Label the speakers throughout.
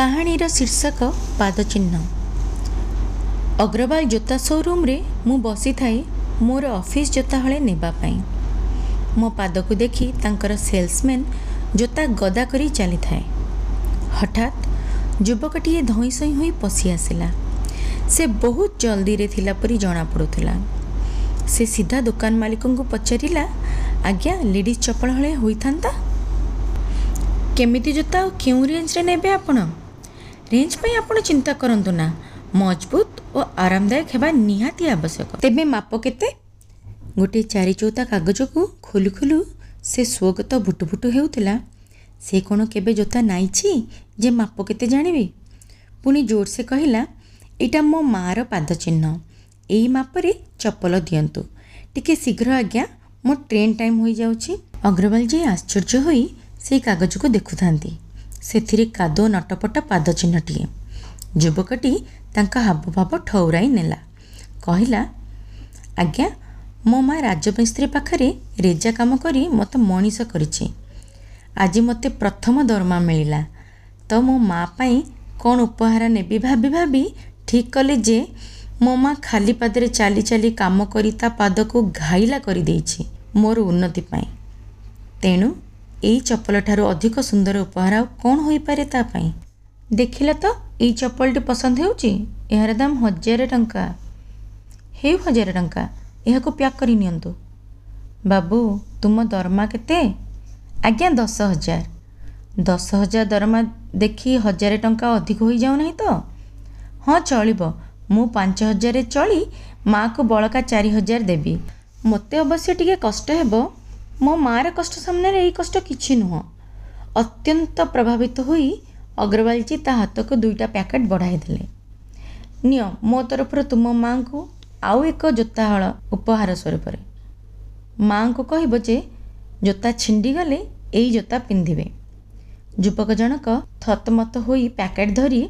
Speaker 1: କାହାଣୀର ଶୀର୍ଷକ ପାଦଚିହ୍ନ। ଅଗ୍ରୱାଲ ଜୋତା ସୋରୁମରେ ମୁଁ ବସିଥାଏ ମୋର ଅଫିସ ଜୋତା ହଳେ ନେବା ପାଇଁ। ମୋ ପାଦକୁ ଦେଖି ତାଙ୍କର ସେଲ୍ସମ୍ୟାନ୍ ଜୋତା ଗଦା କରି ଚାଲିଥାଏ। ହଠାତ୍ ଯୁବକଟିଏ ଧଇଁ ସଇଁ ହୋଇ ପଶି ଆସିଲା। ସେ ବହୁତ ଜଲ୍ଦିରେ ଥିଲା ପରି ଜଣାପଡ଼ୁଥିଲା। ସେ ସିଧା ଦୋକାନ ମାଲିକଙ୍କୁ ପଚାରିଲା ଆଜ୍ଞା ଲେଡ଼ିଜ୍ ଚପଳ ହଳେ ହୋଇଥାନ୍ତା? କେମିତି ଜୋତା ଆଉ କେଉଁ ରେଞ୍ଜରେ ନେବେ ଆପଣ? ରେଞ୍ଜ ପାଇଁ ଆପଣ ଚିନ୍ତା କରନ୍ତୁ ନା। ମଜବୁତ ଓ ଆରାମଦାୟକ ହେବା ନିହାତି ଆବଶ୍ୟକ। ତେବେ ମାପ କେତେ? ଗୋଟିଏ ଚାରି ଚୌତା କାଗଜକୁ ଖୋଲୁ ଖୋଲୁ ସେ ସ୍ୱଗତ ଭୁଟୁ ଭୁଟୁ ହେଉଥିଲା। ସେ କ'ଣ କେବେ ଜୋତା ନାଇଛି? ଯେ ମାପ କେତେ ଜାଣିବି? ପୁଣି ଜୋରସେ କହିଲା ଏଇଟା ମୋ ମାଆର ପାଦ ଚିହ୍ନ ଏଇ ମାପରେ ଚପଲ ଦିଅନ୍ତୁ। ଟିକେ ଶୀଘ୍ର ଆଜ୍ଞା ମୋ ଟ୍ରେନ୍ ଟାଇମ୍ ହୋଇଯାଉଛି। ଅଗ୍ରୱାଲଜୀ ଆଶ୍ଚର୍ଯ୍ୟ ହୋଇ ସେଇ କାଗଜକୁ ଦେଖୁଥାନ୍ତି। ସେଥିରେ କାଦୁଅ ନଟପଟ ପାଦ ଚିହ୍ନଟିଏ ଯୁବକଟି ତାଙ୍କ ହାବଭାବ ଠଉରାଇ ନେଲା। କହିଲା ଆଜ୍ଞା ମୋ ମା ରାଜମିସ୍ତ୍ରୀ ପାଖରେ ରେଜା କାମ କରି ମୋତେ ମଣିଷ କରିଛି। ଆଜି ମୋତେ ପ୍ରଥମ ଦରମା ମିଳିଲା। ତ ମୋ ମା ପାଇଁ କ'ଣ ଉପହାର ନେବି ଭାବି ଭାବି ଠିକ୍ କଲି ଯେ ମୋ ମା ଖାଲି ପାଦରେ ଚାଲି ଚାଲି କାମ କରି ତା ପାଦକୁ ଘାଇଲା କରିଦେଇଛି ମୋର ଉନ୍ନତି ପାଇଁ। ତେଣୁ ଏଇ ଚପଲଠାରୁ ଅଧିକ ସୁନ୍ଦର ଉପହାର ଆଉ କ'ଣ ହୋଇପାରେ ତା ପାଇଁ? ଦେଖିଲ ତ ଏଇ ଚପଲଟି ପସନ୍ଦ ହେଉଛି? ଏହାର ଦାମ ହଜାରେ ଟଙ୍କା। ହେଉ ହଜାରେ ଟଙ୍କା ଏହାକୁ ପ୍ୟାକ୍ କରି ନିଅନ୍ତୁ। ବାବୁ ତୁମ ଦରମା କେତେ? ଆଜ୍ଞା ଦଶ ହଜାର। ଦଶ ହଜାର ଦରମା ଦେଖି ହଜାରେ ଟଙ୍କା ଅଧିକ ହୋଇଯାଉନାହିଁ ତ? ହଁ ଚଳିବ। ମୁଁ ପାଞ୍ଚ ହଜାରରେ ଚଳି ମାଆକୁ ବଳକା ଚାରି ହଜାର ଦେବି। ମୋତେ ଅବଶ୍ୟ ଟିକେ କଷ୍ଟ ହେବ। ମୋ ମାଆର କଷ୍ଟ ସାମ୍ନାରେ ଏଇ କଷ୍ଟ କିଛି ନୁହଁ। ଅତ୍ୟନ୍ତ ପ୍ରଭାବିତ ହୋଇ ଅଗ୍ରୱାଲଜୀ ତା ହାତକୁ ଦୁଇଟା ପ୍ୟାକେଟ୍ ବଢ଼ାଇ ଦେଲେ। ନିଅ ମୋ ତରଫରୁ ତୁମ ମାଆଙ୍କୁ ଆଉ ଏକ ଜୋତା ହଳ ଉପହାର ସ୍ୱରୂପରେ। ମାଆଙ୍କୁ କହିବ ଯେ ଜୋତା ଛିଣ୍ଡିଗଲେ ଏଇ ଜୋତା ପିନ୍ଧିବେ। ଯୁବକ ଜଣକ ଥତମତ ହୋଇ ପ୍ୟାକେଟ୍ ଧରି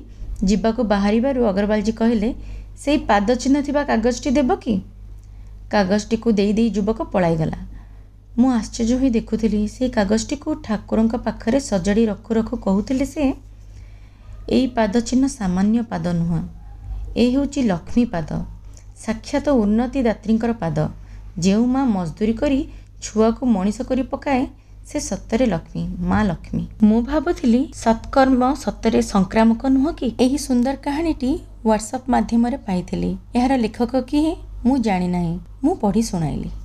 Speaker 1: ଯିବାକୁ ବାହାରିବାରୁ ଅଗ୍ରୱାଲଜୀ କହିଲେ ସେଇ ପାଦ ଚିହ୍ନ ଥିବା କାଗଜଟି ଦେବ କି? କାଗଜଟିକୁ ଦେଇ ଦେଇ ଯୁବକ ପଳାଇଗଲା। ମୁଁ ଆଶ୍ଚର୍ଯ୍ୟ ହୋଇ ଦେଖୁଥିଲି ସେଇ କାଗଜଟିକୁ ଠାକୁରଙ୍କ ପାଖରେ ସଜାଡ଼ି ରଖୁ ରଖୁ କହୁଥିଲେ ସେ ଏଇ ପାଦ ଚିହ୍ନ ସାମାନ୍ୟ ପାଦ ନୁହଁ ଏ ହେଉଛି ଲକ୍ଷ୍ମୀ ପାଦ ସାକ୍ଷାତ ଉନ୍ନତିଦାତ୍ରୀଙ୍କର ପାଦ। ଯେଉଁ ମା ମଜଦୁରୀ କରି ଛୁଆକୁ ମଣିଷ କରି ପକାଏ ସେ ସତରେ ଲକ୍ଷ୍ମୀ ମା ଲକ୍ଷ୍ମୀ। ମୁଁ ଭାବୁଥିଲି ସତ୍କର୍ମ ସତରେ ସଂକ୍ରାମକ ନୁହଁ କି? ଏହି ସୁନ୍ଦର କାହାଣୀଟି ହ୍ୱାଟ୍ସଆପ୍ ମାଧ୍ୟମରେ ପାଇଥିଲି। ଏହାର ଲେଖକ କିଏ? ମୁଁ ଜାଣିନାହିଁ। ମୁଁ ପଢ଼ି ଶୁଣାଇଲି।